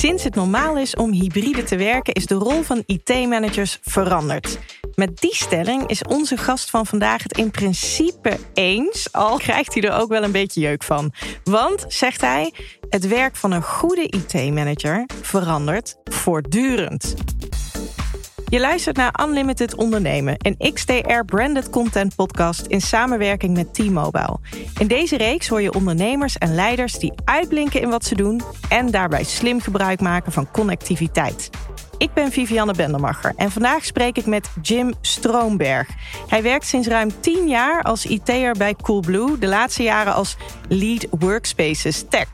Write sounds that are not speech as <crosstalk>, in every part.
Sinds het normaal is om hybride te werken, is de rol van IT-managers veranderd. Met die stelling is onze gast van vandaag het in principe eens, al krijgt hij er ook wel een beetje jeuk van. Want, zegt hij, het werk van een goede IT-manager verandert voortdurend. Je luistert naar Unlimited Ondernemen, een XTR-branded content podcast in samenwerking met T-Mobile. In deze reeks hoor je ondernemers en leiders die uitblinken in wat ze doen en daarbij slim gebruik maken van connectiviteit. Ik ben Vivianne Bendermacher en vandaag spreek ik met Jim Stroomberg. Hij werkt sinds ruim 10 jaar als IT'er bij Coolblue, de laatste jaren als Lead Workspaces Tech.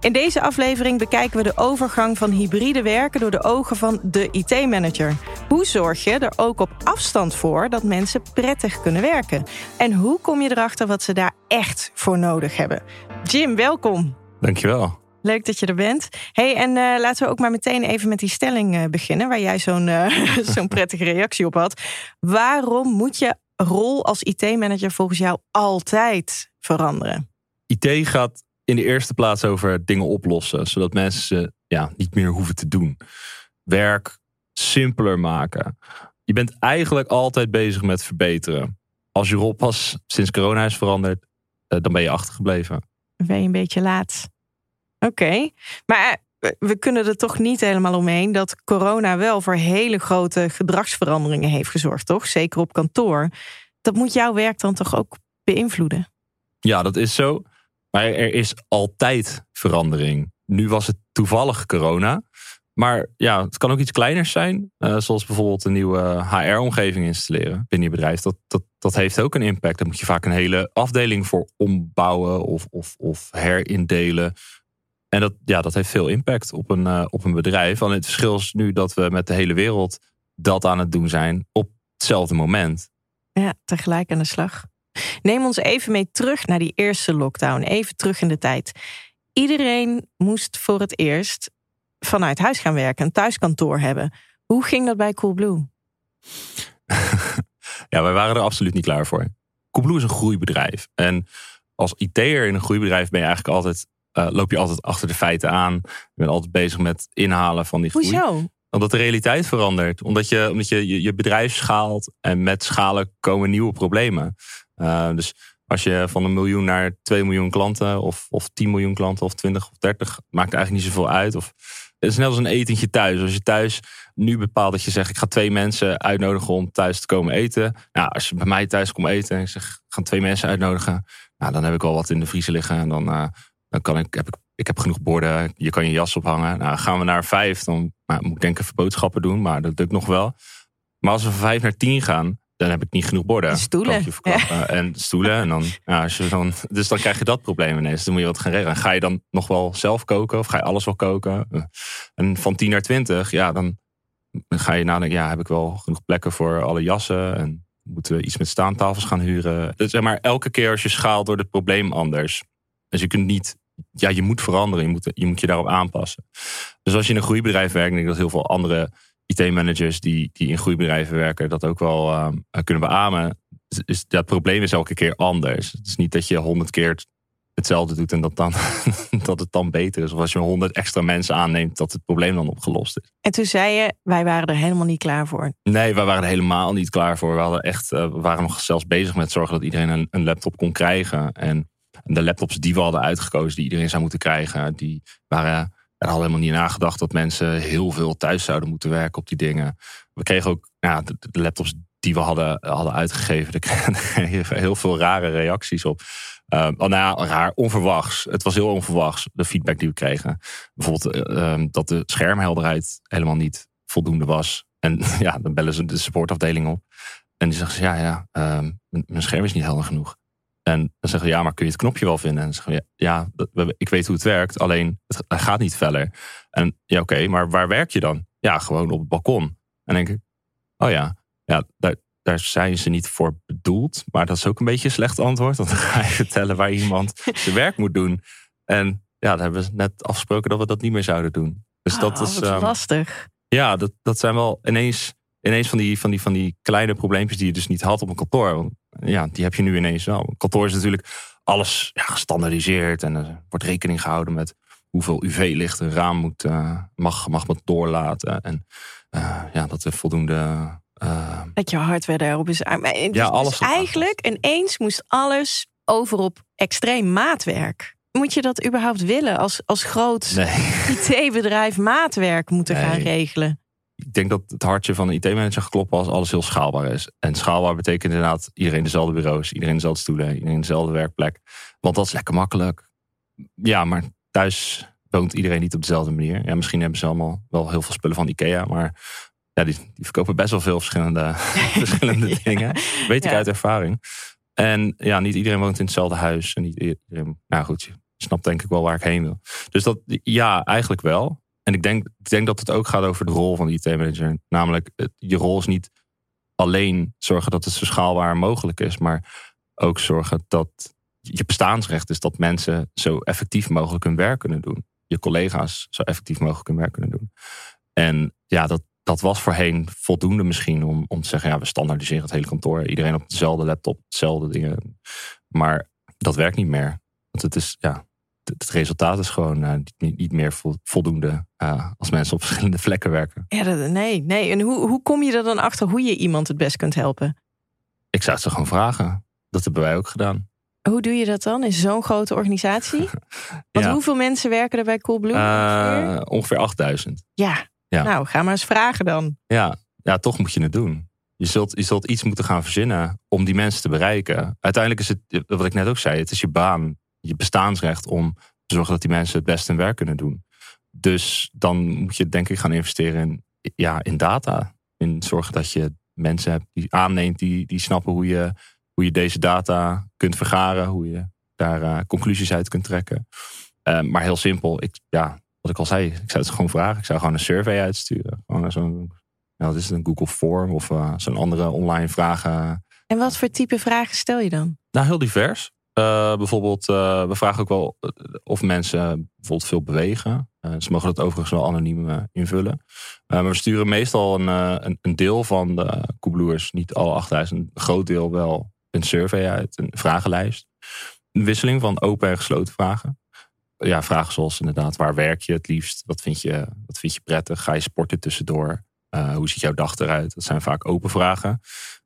In deze aflevering bekijken we de overgang van hybride werken door de ogen van de IT-manager. Hoe zorg je er ook op afstand voor dat mensen prettig kunnen werken? En hoe kom je erachter wat ze daar echt voor nodig hebben? Jim, welkom. Dankjewel. Leuk dat je er bent. Hey, en uh, laten we ook maar meteen even met die stelling uh, beginnen, waar jij zo'n uh, <laughs> zo'n prettige reactie op had. Waarom moet je rol als IT-manager volgens jou altijd veranderen? IT gaat in de eerste plaats over dingen oplossen, zodat mensen ja, niet meer hoeven te doen. Werk simpeler maken. Je bent eigenlijk altijd bezig met verbeteren. Als je rol pas sinds corona is veranderd, dan ben je achtergebleven. Ben je een beetje laat. Oké, maar eh, we kunnen er toch niet helemaal omheen dat corona wel voor hele grote gedragsveranderingen heeft gezorgd, toch? Zeker op kantoor. Dat moet jouw werk dan toch ook beïnvloeden? Ja, dat is zo. Maar er is altijd verandering. Nu was het toevallig corona. Maar ja, het kan ook iets kleiners zijn. Uh, zoals bijvoorbeeld een nieuwe HR-omgeving installeren binnen je bedrijf. Dat, dat, dat heeft ook een impact. Daar moet je vaak een hele afdeling voor ombouwen of, of, of herindelen. En dat, ja, dat heeft veel impact op een, uh, op een bedrijf. Alleen het verschil is nu dat we met de hele wereld dat aan het doen zijn op hetzelfde moment. Ja, tegelijk aan de slag. Neem ons even mee terug naar die eerste lockdown. Even terug in de tijd. Iedereen moest voor het eerst vanuit huis gaan werken, een thuiskantoor hebben. Hoe ging dat bij Coolblue? <laughs> ja, wij waren er absoluut niet klaar voor. Coolblue is een groeibedrijf. En als IT'er in een groeibedrijf ben je eigenlijk altijd uh, loop je altijd achter de feiten aan. Je bent altijd bezig met inhalen van die groei. Hoezo? Omdat de realiteit verandert. Omdat je, omdat je, je, je bedrijf schaalt en met schalen komen nieuwe problemen. Uh, dus als je van een miljoen naar 2 miljoen klanten of, of 10 miljoen klanten of 20 of 30, maakt eigenlijk niet zoveel uit. Of, het is net als een etentje thuis. Als je thuis nu bepaalt dat je zegt, ik ga twee mensen uitnodigen om thuis te komen eten. Nou, als je bij mij thuis komt eten en ik zeg, ik ga twee mensen uitnodigen. Nou, dan heb ik al wat in de vriezer liggen en dan... Uh, dan kan ik, heb ik, ik heb genoeg borden, je kan je jas ophangen. Nou, gaan we naar vijf, dan nou, moet ik denk even boodschappen doen, maar dat lukt nog wel. Maar als we van vijf naar tien gaan, dan heb ik niet genoeg borden. En stoelen. Ja. En stoelen. En dan, ja, als je dan, <laughs> dus dan krijg je dat probleem ineens. Dan moet je wat gaan regelen. Ga je dan nog wel zelf koken of ga je alles wel koken? En van 10 naar 20, ja, dan ga je nadenken, ja, heb ik wel genoeg plekken voor alle jassen? En moeten we iets met staantafels gaan huren? Dus zeg maar, elke keer als je schaalt, door het probleem anders. Dus je kunt niet ja, je moet veranderen. Je moet, je moet je daarop aanpassen. Dus als je in een groeibedrijf werkt, denk ik dat heel veel andere IT-managers die, die in groeibedrijven werken, dat ook wel uh, kunnen beamen. Dus dat probleem is elke keer anders. Het is niet dat je honderd keer hetzelfde doet en dat, dan, <laughs> dat het dan beter is. Of als je honderd extra mensen aanneemt, dat het probleem dan opgelost is. En toen zei je, wij waren er helemaal niet klaar voor. Nee, wij waren er helemaal niet klaar voor. We, hadden echt, uh, we waren nog zelfs bezig met zorgen dat iedereen een, een laptop kon krijgen. En de laptops die we hadden uitgekozen, die iedereen zou moeten krijgen, die waren. Er hadden helemaal niet nagedacht dat mensen heel veel thuis zouden moeten werken op die dingen. We kregen ook ja, de, laptops die we hadden, hadden uitgegeven. Er <laughs> heel veel rare reacties op. Uh, nou raar, onverwachts. Het was heel onverwachts, de feedback die we kregen. Bijvoorbeeld uh, dat de schermhelderheid helemaal niet voldoende was. En <laughs> ja, dan bellen ze de supportafdeling op. En die zeggen ze, ja, ja, uh, mijn scherm is niet helder genoeg. En dan zeggen we, ja, maar kun je het knopje wel vinden? En dan zeggen we, ja, ik weet hoe het werkt, alleen het gaat niet verder. En ja, oké, maar waar werk je dan? Ja, gewoon op het balkon. En dan denk ik, oh ja, ja daar, daar zijn ze niet voor bedoeld. Maar dat is ook een beetje een slecht antwoord. Want dan ga je <laughs> vertellen waar iemand zijn werk moet doen. En ja, dan hebben we net afgesproken dat we dat niet meer zouden doen. Dus dat oh, is um, lastig. Ja, dat, dat zijn wel ineens, ineens van, die, van, die, van die kleine probleempjes die je dus niet had op een kantoor ja, die heb je nu ineens wel. Kantoor is natuurlijk alles ja, gestandardiseerd en er wordt rekening gehouden met hoeveel UV-licht een raam moet, mag, mag met doorlaten. En ja, dat er voldoende dat je hardware daarop is. ja, dus alles. Dus eigenlijk ineens moest alles over op extreem maatwerk. Moet je dat überhaupt willen als, als groot <laughs> IT-bedrijf maatwerk moeten gaan regelen? Ik denk dat het hartje van een IT-manager geklopt als alles heel schaalbaar is. En schaalbaar betekent inderdaad iedereen dezelfde bureaus, iedereen dezelfde stoelen, iedereen dezelfde werkplek. Want dat is lekker makkelijk. Ja, maar thuis woont iedereen niet op dezelfde manier. Ja, misschien hebben ze allemaal wel heel veel spullen van IKEA, maar ja, die, die verkopen best wel veel verschillende, <laughs> verschillende <laughs> dingen. Weet ik uit ervaring. En ja, niet iedereen woont in hetzelfde huis. En niet iedereen, nou goed, je snapt denk ik wel waar ik heen wil. Dus dat, ja, eigenlijk wel. En ik denk, ik denk dat het ook gaat over de rol van de IT-manager. Namelijk, je rol is niet alleen zorgen dat het zo schaalbaar mogelijk is, maar ook zorgen dat je bestaansrecht is dat mensen zo effectief mogelijk hun werk kunnen doen. Je collega's zo effectief mogelijk hun werk kunnen doen. En ja, dat, dat was voorheen voldoende misschien om, om te zeggen, ja, we standaardiseren het hele kantoor. Iedereen op dezelfde laptop, hetzelfde dingen. Maar dat werkt niet meer. Want het is, ja, het resultaat is gewoon uh, niet, niet, meer voldoende uh, als mensen op <laughs> verschillende vlekken werken. Ja, dat, nee, nee. En hoe, hoe kom je er dan achter hoe je iemand het best kunt helpen? Ik zou het ze gewoon vragen. Dat hebben wij ook gedaan. Hoe doe je dat dan in zo'n grote organisatie? <laughs> Want hoeveel mensen werken er bij Coolblue? Uh, ongeveer 8000. Ja, ja. Nou, ga maar eens vragen dan. Ja, ja toch moet je het doen. Je zult, je zult iets moeten gaan verzinnen om die mensen te bereiken. Uiteindelijk is het, wat ik net ook zei, het is je baan, je bestaansrecht om te zorgen dat die mensen het beste hun werk kunnen doen. Dus dan moet je denk ik gaan investeren in, ja, in data. In zorgen dat je mensen hebt die aanneemt, die, die snappen hoe je, hoe je deze data kunt vergaren, hoe je daar uh, conclusies uit kunt trekken. Uh, maar heel simpel, ik, ja, wat ik al zei, ik zou het gewoon vragen. Ik zou gewoon een survey uitsturen. Gewoon zo'n, nou, is het, een Google Form of uh, zo'n andere online vragen. En wat voor type vragen stel je dan? Nou, heel divers. Uh, bijvoorbeeld, uh, we vragen ook wel of mensen bijvoorbeeld veel bewegen. ze mogen dat overigens wel anoniem invullen. maar we sturen meestal een, een, een, deel van de koebloers, niet alle 8000, een groot deel wel een survey uit, een vragenlijst. Een wisseling van open en gesloten vragen ja, vragen zoals inderdaad, waar werk je het liefst? Wat vind je, wat vind je prettig? Ga je sporten tussendoor? Hoe ziet jouw dag eruit? Dat zijn vaak open vragen.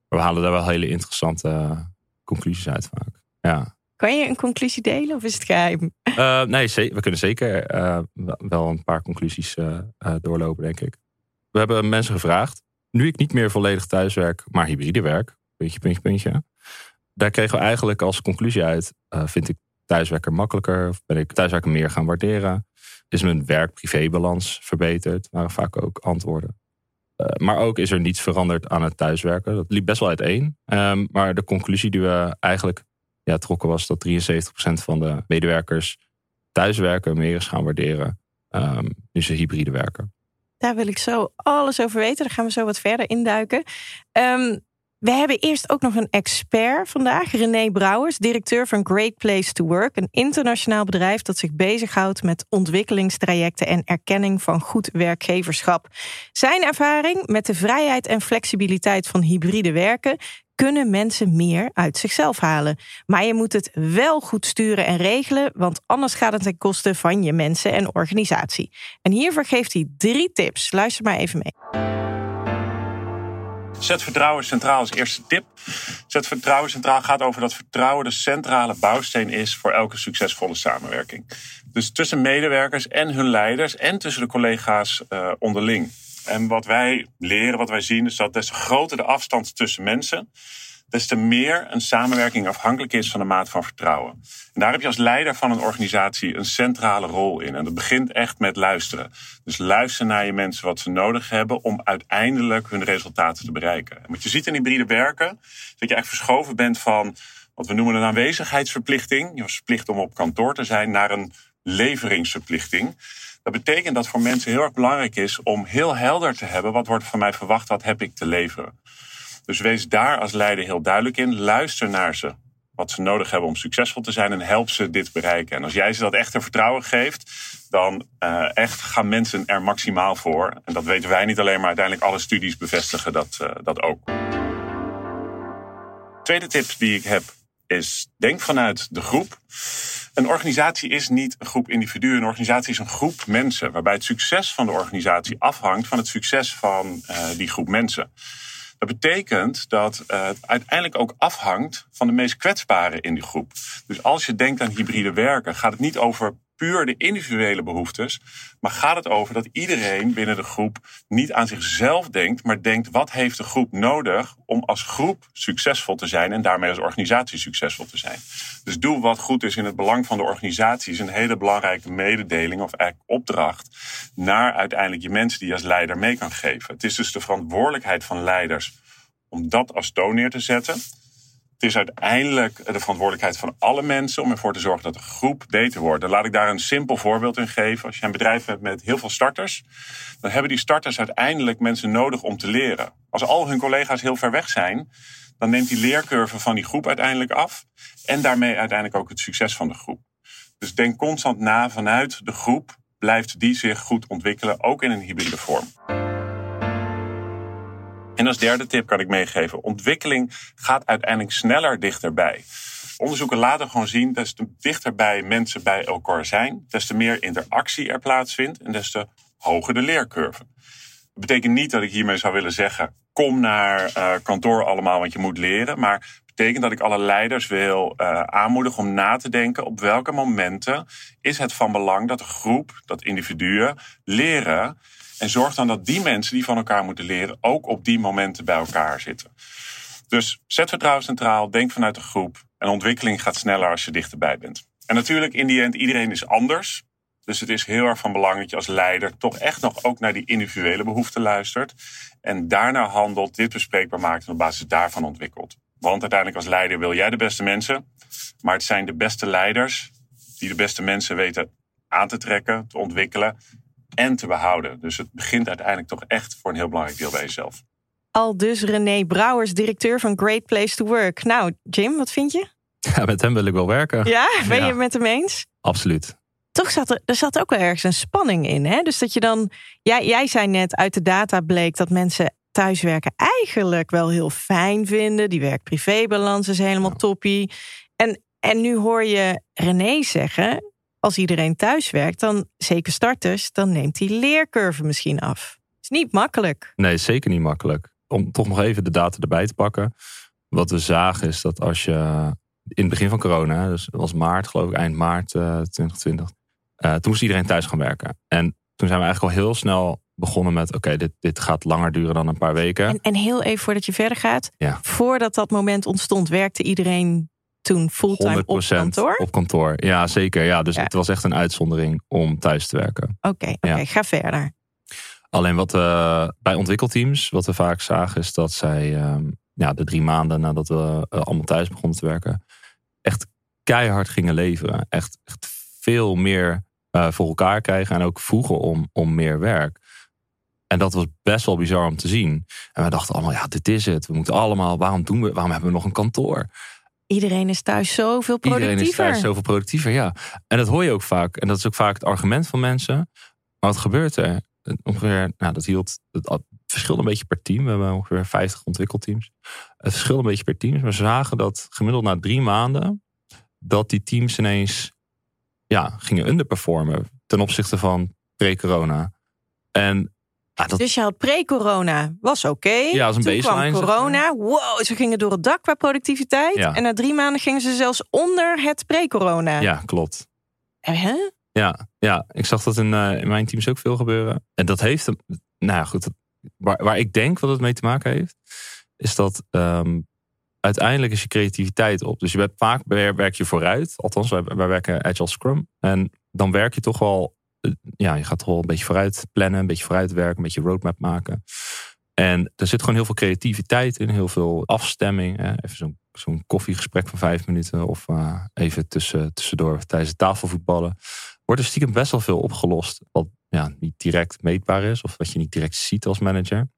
Maar we halen daar wel hele interessante conclusies uit vaak. Ja. Kan je een conclusie delen of is het geheim? Uh, nee, we kunnen zeker uh, wel een paar conclusies doorlopen, denk ik. We hebben mensen gevraagd. Nu ik niet meer volledig thuiswerk, maar hybride werk. Puntje, puntje, puntje. Daar kregen we eigenlijk als conclusie uit. vind ik thuiswerken makkelijker? Of ben ik thuiswerken meer gaan waarderen? Is mijn werk-privé-balans verbeterd? Waren vaak ook antwoorden. Maar ook is er niets veranderd aan het thuiswerken. Dat liep best wel uiteen. Um, maar de conclusie die we eigenlijk ja, trokken was dat 73% van de medewerkers thuiswerken meer is gaan waarderen. Um, nu ze hybride werken. Daar wil ik zo alles over weten. Daar gaan we zo wat verder induiken. Um, we hebben eerst ook nog een expert vandaag, René Brouwers, directeur van Great Place to Work, een internationaal bedrijf dat zich bezighoudt met ontwikkelingstrajecten en erkenning van goed werkgeverschap. Zijn ervaring met de vrijheid en flexibiliteit van hybride werken kunnen mensen meer uit zichzelf halen. Maar je moet het wel goed sturen en regelen, want anders gaat het ten koste van je mensen en organisatie. En hiervoor geeft hij drie tips. Luister maar even mee. Zet vertrouwen centraal als eerste tip. Zet vertrouwen centraal gaat over dat vertrouwen de centrale bouwsteen is voor elke succesvolle samenwerking. Dus tussen medewerkers en hun leiders en tussen de collega's uh, onderling. En wat wij leren, wat wij zien, is dat des te groter de afstand tussen mensen, des te meer een samenwerking afhankelijk is van de maat van vertrouwen. En daar heb je als leider van een organisatie een centrale rol in. En dat begint echt met luisteren. Dus luister naar je mensen wat ze nodig hebben om uiteindelijk hun resultaten te bereiken. En wat je ziet in hybride werken, is dat je echt verschoven bent van wat we noemen een aanwezigheidsverplichting. Je was verplicht om op kantoor te zijn naar een leveringsverplichting. Dat betekent dat voor mensen heel erg belangrijk is om heel helder te hebben wat wordt van mij verwacht, wat heb ik te leveren. Dus wees daar als leider heel duidelijk in. Luister naar ze. Wat ze nodig hebben om succesvol te zijn en help ze dit bereiken. En als jij ze dat echt een vertrouwen geeft, dan uh, echt gaan mensen er maximaal voor. En dat weten wij niet alleen, maar uiteindelijk alle studies bevestigen dat, uh, dat ook. Tweede tip die ik heb is denk vanuit de groep. Een organisatie is niet een groep individuen. Een organisatie is een groep mensen. Waarbij het succes van de organisatie afhangt van het succes van uh, die groep mensen. Dat betekent dat uh, het uiteindelijk ook afhangt van de meest kwetsbaren in die groep. Dus als je denkt aan hybride werken, gaat het niet over puur de individuele behoeftes. Maar gaat het over dat iedereen binnen de groep niet aan zichzelf denkt, maar denkt wat heeft de groep nodig om als groep succesvol te zijn en daarmee als organisatie succesvol te zijn. Dus doe wat goed is in het belang van de organisatie is een hele belangrijke mededeling of eigenlijk opdracht naar uiteindelijk je mensen die je als leider mee kan geven. Het is dus de verantwoordelijkheid van leiders om dat als toon neer te zetten. Het is uiteindelijk de verantwoordelijkheid van alle mensen om ervoor te zorgen dat de groep beter wordt. Dan laat ik daar een simpel voorbeeld in geven. Als je een bedrijf hebt met heel veel starters, dan hebben die starters uiteindelijk mensen nodig om te leren. Als al hun collega's heel ver weg zijn, dan neemt die leercurve van die groep uiteindelijk af. En daarmee uiteindelijk ook het succes van de groep. Dus denk constant na vanuit de groep. Blijft die zich goed ontwikkelen, ook in een hybride vorm. En als derde tip kan ik meegeven: ontwikkeling gaat uiteindelijk sneller dichterbij. Onderzoeken laten gewoon zien, des te dichterbij mensen bij elkaar zijn, des te meer interactie er plaatsvindt en des te hoger de leercurve. Dat betekent niet dat ik hiermee zou willen zeggen: kom naar uh, kantoor allemaal, want je moet leren. Maar betekent dat ik alle leiders wil uh, aanmoedigen om na te denken op welke momenten is het van belang dat de groep, dat individuen leren en zorg dan dat die mensen die van elkaar moeten leren ook op die momenten bij elkaar zitten. Dus zet vertrouwen centraal, denk vanuit de groep. En ontwikkeling gaat sneller als je dichterbij bent. En natuurlijk, in die end, iedereen is anders. Dus het is heel erg van belang dat je als leider toch echt nog ook naar die individuele behoeften luistert. En daarna handelt, dit bespreekbaar maakt en op basis daarvan ontwikkelt. Want uiteindelijk als leider wil jij de beste mensen. Maar het zijn de beste leiders die de beste mensen weten aan te trekken, te ontwikkelen en te behouden. Dus het begint uiteindelijk toch echt voor een heel belangrijk deel bij jezelf. Al dus René Brouwers, directeur van Great Place to Work. Nou, Jim, wat vind je? Ja, met hem wil ik wel werken. Ja, ben je het met hem eens? Absoluut. Toch zat er, er zat ook wel ergens een spanning in. Hè? Dus dat je dan, jij, jij zei net, uit de data bleek dat mensen thuiswerken eigenlijk wel heel fijn vinden. Die werk-privébalans is helemaal toppie. En, en nu hoor je René zeggen, als iedereen thuis werkt, dan zeker starters, dan neemt die leercurve misschien af. Is niet makkelijk. Nee, zeker niet makkelijk. Om toch nog even de data erbij te pakken. Wat we zagen is dat als je in het begin van corona, dus dat was maart geloof ik, eind maart uh, 2020, uh, toen moest iedereen thuis gaan werken. En toen zijn we eigenlijk al heel snel begonnen met: oké, dit, dit gaat langer duren dan een paar weken. En, en heel even voordat je verder gaat, Ja. voordat dat moment ontstond, werkte iedereen toen fulltime op 100% kantoor? Op kantoor. Ja, zeker. Ja, dus Ja. het was echt een uitzondering om thuis te werken. oké, Ja. ga verder. Alleen wat we bij ontwikkelteams, wat we vaak zagen, is dat zij ehm, ja, de drie maanden nadat we eh, allemaal thuis begonnen te werken, echt keihard gingen leveren. Echt, echt veel meer eh, voor elkaar krijgen en ook vroegen om, om meer werk. En dat was best wel bizar om te zien. En we dachten allemaal, ja, dit is het. We moeten allemaal, waarom doen we, waarom hebben we nog een kantoor? Iedereen is thuis zoveel productiever. Iedereen is thuis zoveel productiever, ja. En dat hoor je ook vaak. En dat is ook vaak het argument van mensen. Maar wat gebeurt er? Ongeveer, nou, dat hield, het verschilde een beetje per team. We hebben ongeveer 50 ontwikkelteams. Het verschilde een beetje per team. Maar we zagen dat gemiddeld na drie maanden... dat die teams ineens ja, gingen underperformen... ten opzichte van pre-corona. En dat, Dus je had pre-corona, was oké. Ja, als een Toen baseline, kwam zeg maar. corona, wow, ze gingen door het dak qua productiviteit. Ja. En na drie maanden gingen ze zelfs onder het pre-corona. ja, klopt. Eh, Hè? Ja, ja, ik zag dat in, eh, in mijn teams ook veel gebeuren. En dat heeft, nou ja, goed, waar, waar ik denk wat het mee te maken heeft, is dat ehm, uiteindelijk is je creativiteit op. Dus je bent vaak wer- werk je vooruit. Althans, wij, wij werken Agile Scrum. En dan werk je toch wel, ja, je gaat toch wel een beetje vooruit plannen, een beetje vooruit werken, een beetje roadmap maken. En er zit gewoon heel veel creativiteit in, heel veel afstemming. Even zo'n zo'n koffiegesprek van vijf minuten of eh, even tussen, tussendoor tijdens het tafelvoetballen. Wordt er stiekem best wel veel opgelost. Wat ja, niet direct meetbaar is of wat je niet direct ziet als manager.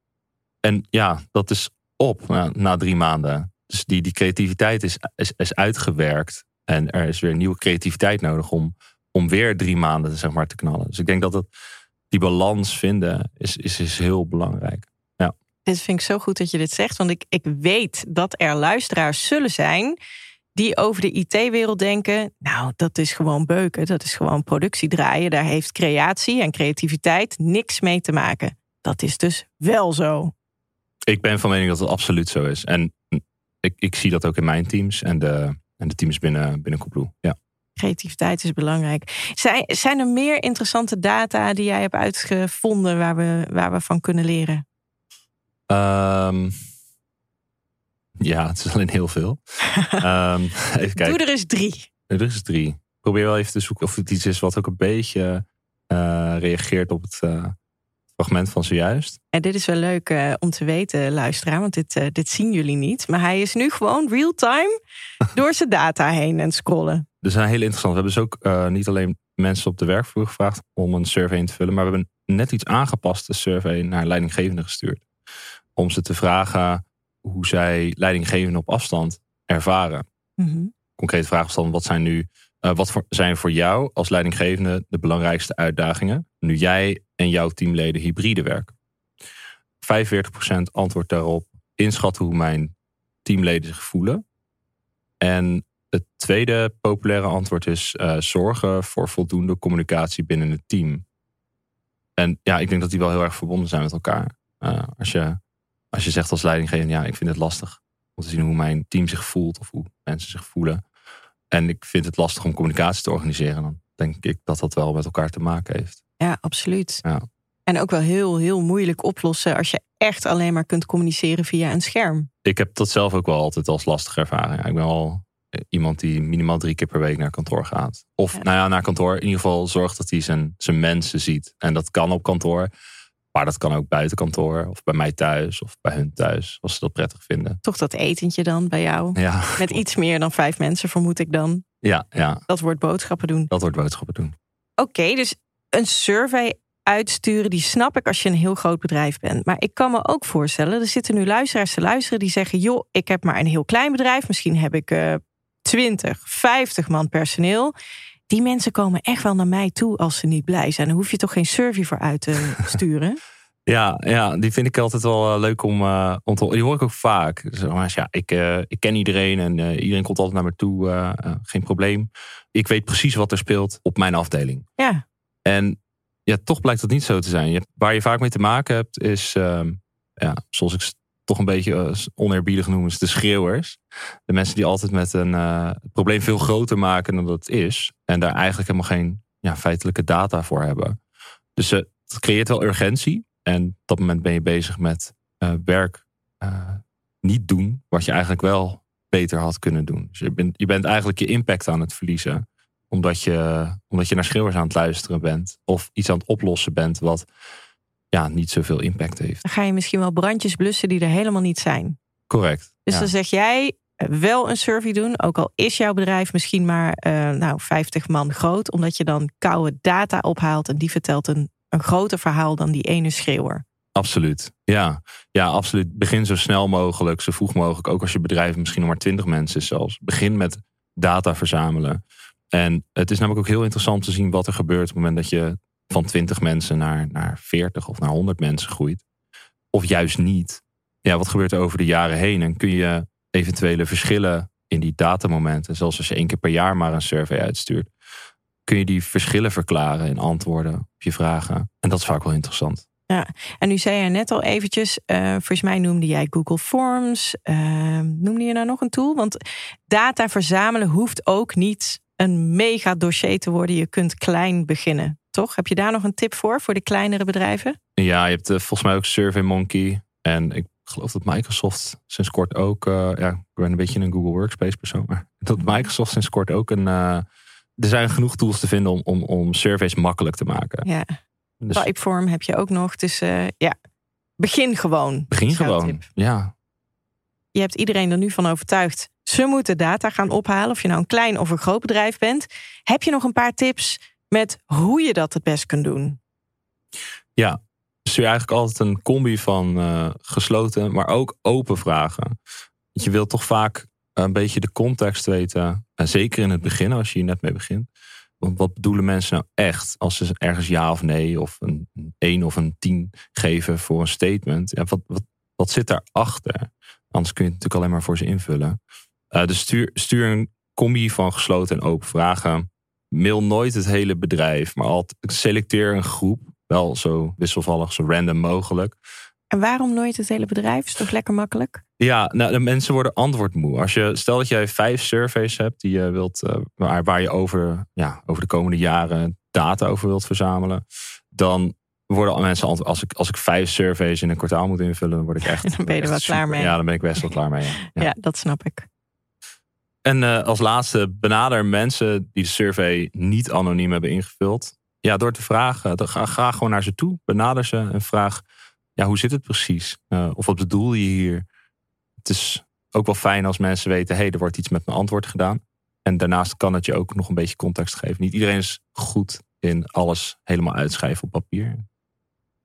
En ja, dat is op na, na drie maanden. Dus die, die creativiteit is, is, is uitgewerkt. En er is weer nieuwe creativiteit nodig om, om weer drie maanden zeg maar, te knallen. Dus ik denk dat het, die balans vinden is, is, is heel belangrijk. Dit vind ik zo goed dat je dit zegt. Want ik, ik weet dat er luisteraars zullen zijn die over de IT-wereld denken: Nou, dat is gewoon beuken, dat is gewoon productie draaien. Daar heeft creatie en creativiteit niks mee te maken. Dat is dus wel zo. Ik ben van mening dat het absoluut zo is. En ik, ik zie dat ook in mijn teams en de, en de teams binnen, binnen. Ja. Creativiteit is belangrijk. Zijn, zijn er meer interessante data die jij hebt uitgevonden waar we, waar we van kunnen leren? Ehm, ja, het is alleen heel veel. um, <laughs> even kijken. Doe er eens drie. Er is drie. Probeer wel even te zoeken of het iets is wat ook een beetje uh, reageert op het uh, fragment van zojuist. En dit is wel leuk uh, om te weten, luisteraar, want dit, dit zien jullie niet. Maar hij is nu gewoon real-time <laughs> door zijn data heen en scrollen. Dus zijn heel interessant. We hebben dus ook niet alleen mensen op de werkvloer gevraagd om een survey in te vullen, maar we hebben net iets aangepaste survey naar leidinggevenden gestuurd. Om ze te vragen hoe zij leidinggevenden op afstand ervaren. Mm-hmm. Concrete vraag dan, wat zijn nu, uh, wat zijn voor jou als leidinggevende de belangrijkste uitdagingen nu jij en jouw teamleden hybride werken? 45% antwoord daarop inschatten hoe mijn teamleden zich voelen. En het tweede populaire antwoord is uh, zorgen voor voldoende communicatie binnen het team. En ja, ik denk dat die wel heel erg verbonden zijn met elkaar. Uh, als je als je zegt als leidinggevende, ja, ik vind het lastig om te zien hoe mijn team zich voelt of hoe mensen zich voelen. En ik vind het lastig om communicatie te organiseren. Dan denk ik dat dat wel met elkaar te maken heeft. Ja, absoluut. Ja. En ook wel heel, heel moeilijk oplossen als je echt alleen maar kunt communiceren via een scherm. Ik heb dat zelf ook wel altijd als lastig ervaren. ik ben al iemand die minimaal drie keer per week naar kantoor gaat. Of nou ja, naar kantoor in ieder geval zorgt dat hij zijn, zijn mensen ziet. En dat kan op kantoor. Maar dat kan ook buiten kantoor of bij mij thuis of bij hun thuis, als ze dat prettig vinden. Toch dat etentje dan bij jou? Ja. Met iets meer dan vijf mensen, vermoed ik dan. Ja, ja. Dat wordt boodschappen doen. Dat wordt boodschappen doen. Oké, dus een survey uitsturen, die snap ik als je een heel groot bedrijf bent. Maar ik kan me ook voorstellen, er zitten nu luisteraars te luisteren die zeggen: joh, ik heb maar een heel klein bedrijf. Misschien heb ik uh, 20, 50 man personeel die mensen komen echt wel naar mij toe als ze niet blij zijn. Dan hoef je toch geen survey voor uit te <laughs> sturen? Ja, ja, die vind ik altijd wel uh, leuk om, uh, om te Die hoor ik ook vaak. Maar, ja, ik, uh, ik ken iedereen en iedereen komt altijd naar me toe. geen probleem. Ik weet precies wat er speelt op mijn afdeling. Ja. En ja, toch blijkt dat niet zo te zijn. Je, waar je vaak mee te maken hebt, is, ehm, ja, zoals ik toch een beetje oneerbiedig noem, is de schreeuwers. De mensen die altijd met een probleem veel groter maken dan dat het is. En daar eigenlijk helemaal geen ja, feitelijke data voor hebben. Dus het creëert wel urgentie. En op dat moment ben je bezig met werk niet doen, wat je eigenlijk wel beter had kunnen doen. Dus je bent, je bent eigenlijk je impact aan het verliezen, omdat je, omdat je naar schreeuwers aan het luisteren bent, of iets aan het oplossen bent wat ja, niet zoveel impact heeft. Dan ga je misschien wel brandjes blussen die er helemaal niet zijn. Correct. Dus ja. dan zeg jij wel een survey doen, ook al is jouw bedrijf misschien maar uh, nou, 50 man groot, omdat je dan koude data ophaalt en die vertelt een een groter verhaal dan die ene schreeuwer. Absoluut. Ja. ja, absoluut. Begin zo snel mogelijk, zo vroeg mogelijk. Ook als je bedrijf misschien nog maar twintig mensen is zelfs. Begin met data verzamelen. En het is namelijk ook heel interessant te zien wat er gebeurt op het moment dat je van 20 mensen naar, naar 40 of naar 100 mensen groeit. Of juist niet. Ja, wat gebeurt er over de jaren heen? En kun je eventuele verschillen in die datamomenten, zoals als je één keer per jaar maar een survey uitstuurt, kun je die verschillen verklaren in antwoorden op je vragen. En dat is vaak wel interessant. Ja, en nu zei je net al eventjes, uh, volgens mij noemde jij Google Forms. Uh, noemde je nou nog een tool? Want data verzamelen hoeft ook niet een mega dossier te worden. Je kunt klein beginnen, toch? Heb je daar nog een tip voor, voor de kleinere bedrijven? Ja, je hebt uh, volgens mij ook SurveyMonkey. En ik geloof dat Microsoft sinds kort ook, uh, ja, ik ben een beetje een Google Workspace persoon, maar <laughs> dat Microsoft sinds kort ook een uh, er zijn genoeg tools te vinden om, om, om surveys makkelijk te maken. Ja. Dus, Typeform heb je ook nog. Dus ja, begin gewoon. Begin gewoon, tip. ja. Je hebt iedereen er nu van overtuigd. Ze moeten data gaan ophalen, of je nou een klein of een groot bedrijf bent. Heb je nog een paar tips met hoe je dat het best kunt doen? Ja, stuur eigenlijk altijd een combi van uh, gesloten, maar ook open vragen. Je wilt toch vaak een beetje de context weten. En zeker in het begin, als je hier net mee begint. Want wat bedoelen mensen nou echt als ze ergens ja of nee of een 1 of een 10 geven voor een statement? Ja, wat, wat, wat zit daarachter? Anders kun je het natuurlijk alleen maar voor ze invullen. Uh, dus stuur, stuur een combi van gesloten en open vragen. Mail nooit het hele bedrijf, maar altijd selecteer een groep. Wel zo wisselvallig, zo random mogelijk. En waarom nooit het hele bedrijf? Is toch lekker makkelijk? Ja, nou, de mensen worden antwoordmoe. Als je, stel dat jij vijf surveys hebt die je wilt, uh, waar, waar je over, ja, over de komende jaren data over wilt verzamelen, dan worden mensen antwoord. Als ik, als ik vijf surveys in een kwartaal moet invullen, dan word ik <laughs> echt. dan ben je er wel klaar mee. Ja, dan ben ik best wel klaar mee. Ja, <laughs> ja. dat snap ik. En uh, als laatste, benader mensen die de survey niet anoniem hebben ingevuld. Ja, door te vragen. Dan ga, ga gewoon naar ze toe. Benader ze en vraag: ja, hoe zit het precies? Uh, of wat bedoel je hier? Het is ook wel fijn als mensen weten: hé, hey, er wordt iets met mijn antwoord gedaan. En daarnaast kan het je ook nog een beetje context geven. Niet iedereen is goed in alles helemaal uitschrijven op papier.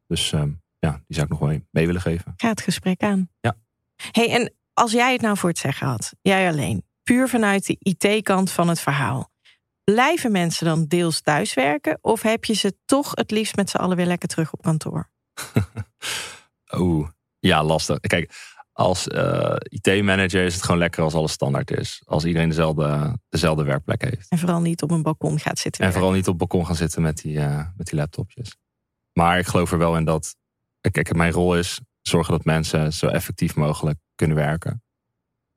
Dus uh, ja, die zou ik nog wel mee willen geven. Ga het gesprek aan. Ja. hey, en als jij het nou voor het zeggen had, jij alleen, puur vanuit de IT-kant van het verhaal. Blijven mensen dan deels thuiswerken of heb je ze toch het liefst met z'n allen weer lekker terug op kantoor? <laughs> Oeh, ja, lastig. Kijk, als uh, IT-manager is het gewoon lekker als alles standaard is. Als iedereen dezelfde, dezelfde werkplek heeft. En vooral niet op een balkon gaat zitten. En vooral niet op het balkon gaan zitten met die, uh, met die laptopjes. Maar ik geloof er wel in dat. Kijk, mijn rol is zorgen dat mensen zo effectief mogelijk kunnen werken.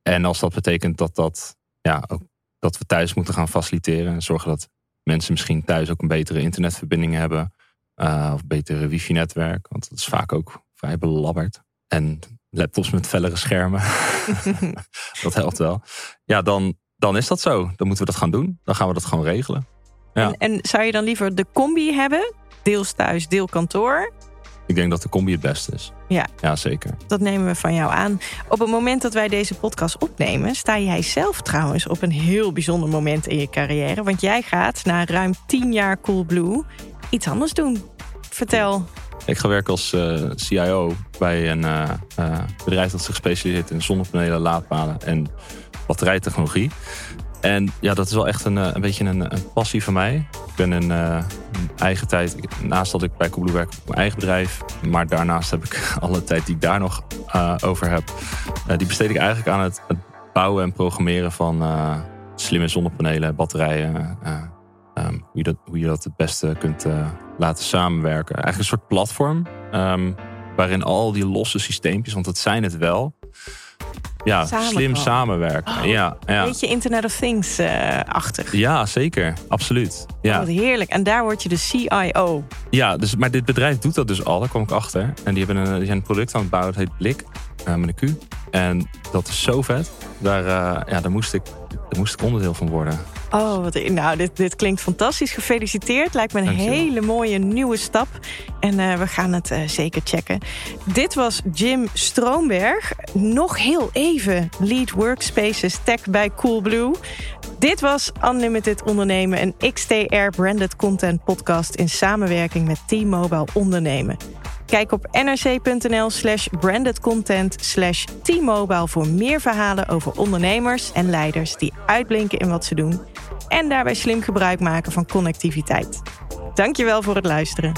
En als dat betekent dat, dat, ja, ook, dat we thuis moeten gaan faciliteren. En zorgen dat mensen misschien thuis ook een betere internetverbinding hebben. Uh, of betere wifi-netwerk. Want dat is vaak ook vrij belabberd. En laptops met fellere schermen. <laughs> <laughs> dat helpt wel. Ja, dan, dan is dat zo. Dan moeten we dat gaan doen. Dan gaan we dat gewoon regelen. Ja. En, en zou je dan liever de combi hebben? Deels thuis, deel kantoor? Ik denk dat de combi het beste is. Ja. ja, zeker. Dat nemen we van jou aan. Op het moment dat wij deze podcast opnemen, sta jij zelf trouwens op een heel bijzonder moment in je carrière. Want jij gaat na ruim 10 jaar Coolblue iets anders doen. Vertel. Ik ga werken als uh, CIO bij een uh, uh, bedrijf dat zich specialiseert in zonnepanelen, laadpalen en batterijtechnologie. En ja, dat is wel echt een, een beetje een, een passie van mij. Ik ben uh, eigen tijd, naast dat ik bij Coolblue werk op mijn eigen bedrijf, maar daarnaast heb ik <laughs> alle tijd die ik daar nog uh, over heb, uh, die besteed ik eigenlijk aan het, het bouwen en programmeren van slimme zonnepanelen, batterijen. Um, hoe, je dat, hoe je dat het beste kunt laten samenwerken. Eigenlijk een soort platform um, waarin al die losse systeempjes, want dat zijn het wel, ja, slim samenwerken. Oh, ja, ja. Beetje Internet of Things-achtig. Uh, ja, zeker. Absoluut. Ja. Oh, wat heerlijk. En daar word je de CIO. Ja, dus, maar dit bedrijf doet dat dus al. Daar kwam ik achter. En die, hebben een, die zijn een product aan het bouwen. Dat heet Blik. Uh, met een Q. En dat is zo vet. Daar, uh, ja, daar, moest ik, daar moest ik onderdeel van worden. Oh, wat, nou, dit, dit klinkt fantastisch. Gefeliciteerd. Lijkt me een hele mooie nieuwe stap. En uh, we gaan het uh, zeker checken. Dit was Jim Stroomberg. Nog heel even Lead Workspaces Tech bij Coolblue. Dit was Unlimited Ondernemen, een XTR branded content podcast in samenwerking met T-Mobile Ondernemen. Kijk op nrc.nl slash brandedcontent slash T-Mobile voor meer verhalen over ondernemers en leiders die uitblinken in wat ze doen en daarbij slim gebruik maken van connectiviteit. Dankjewel voor het luisteren.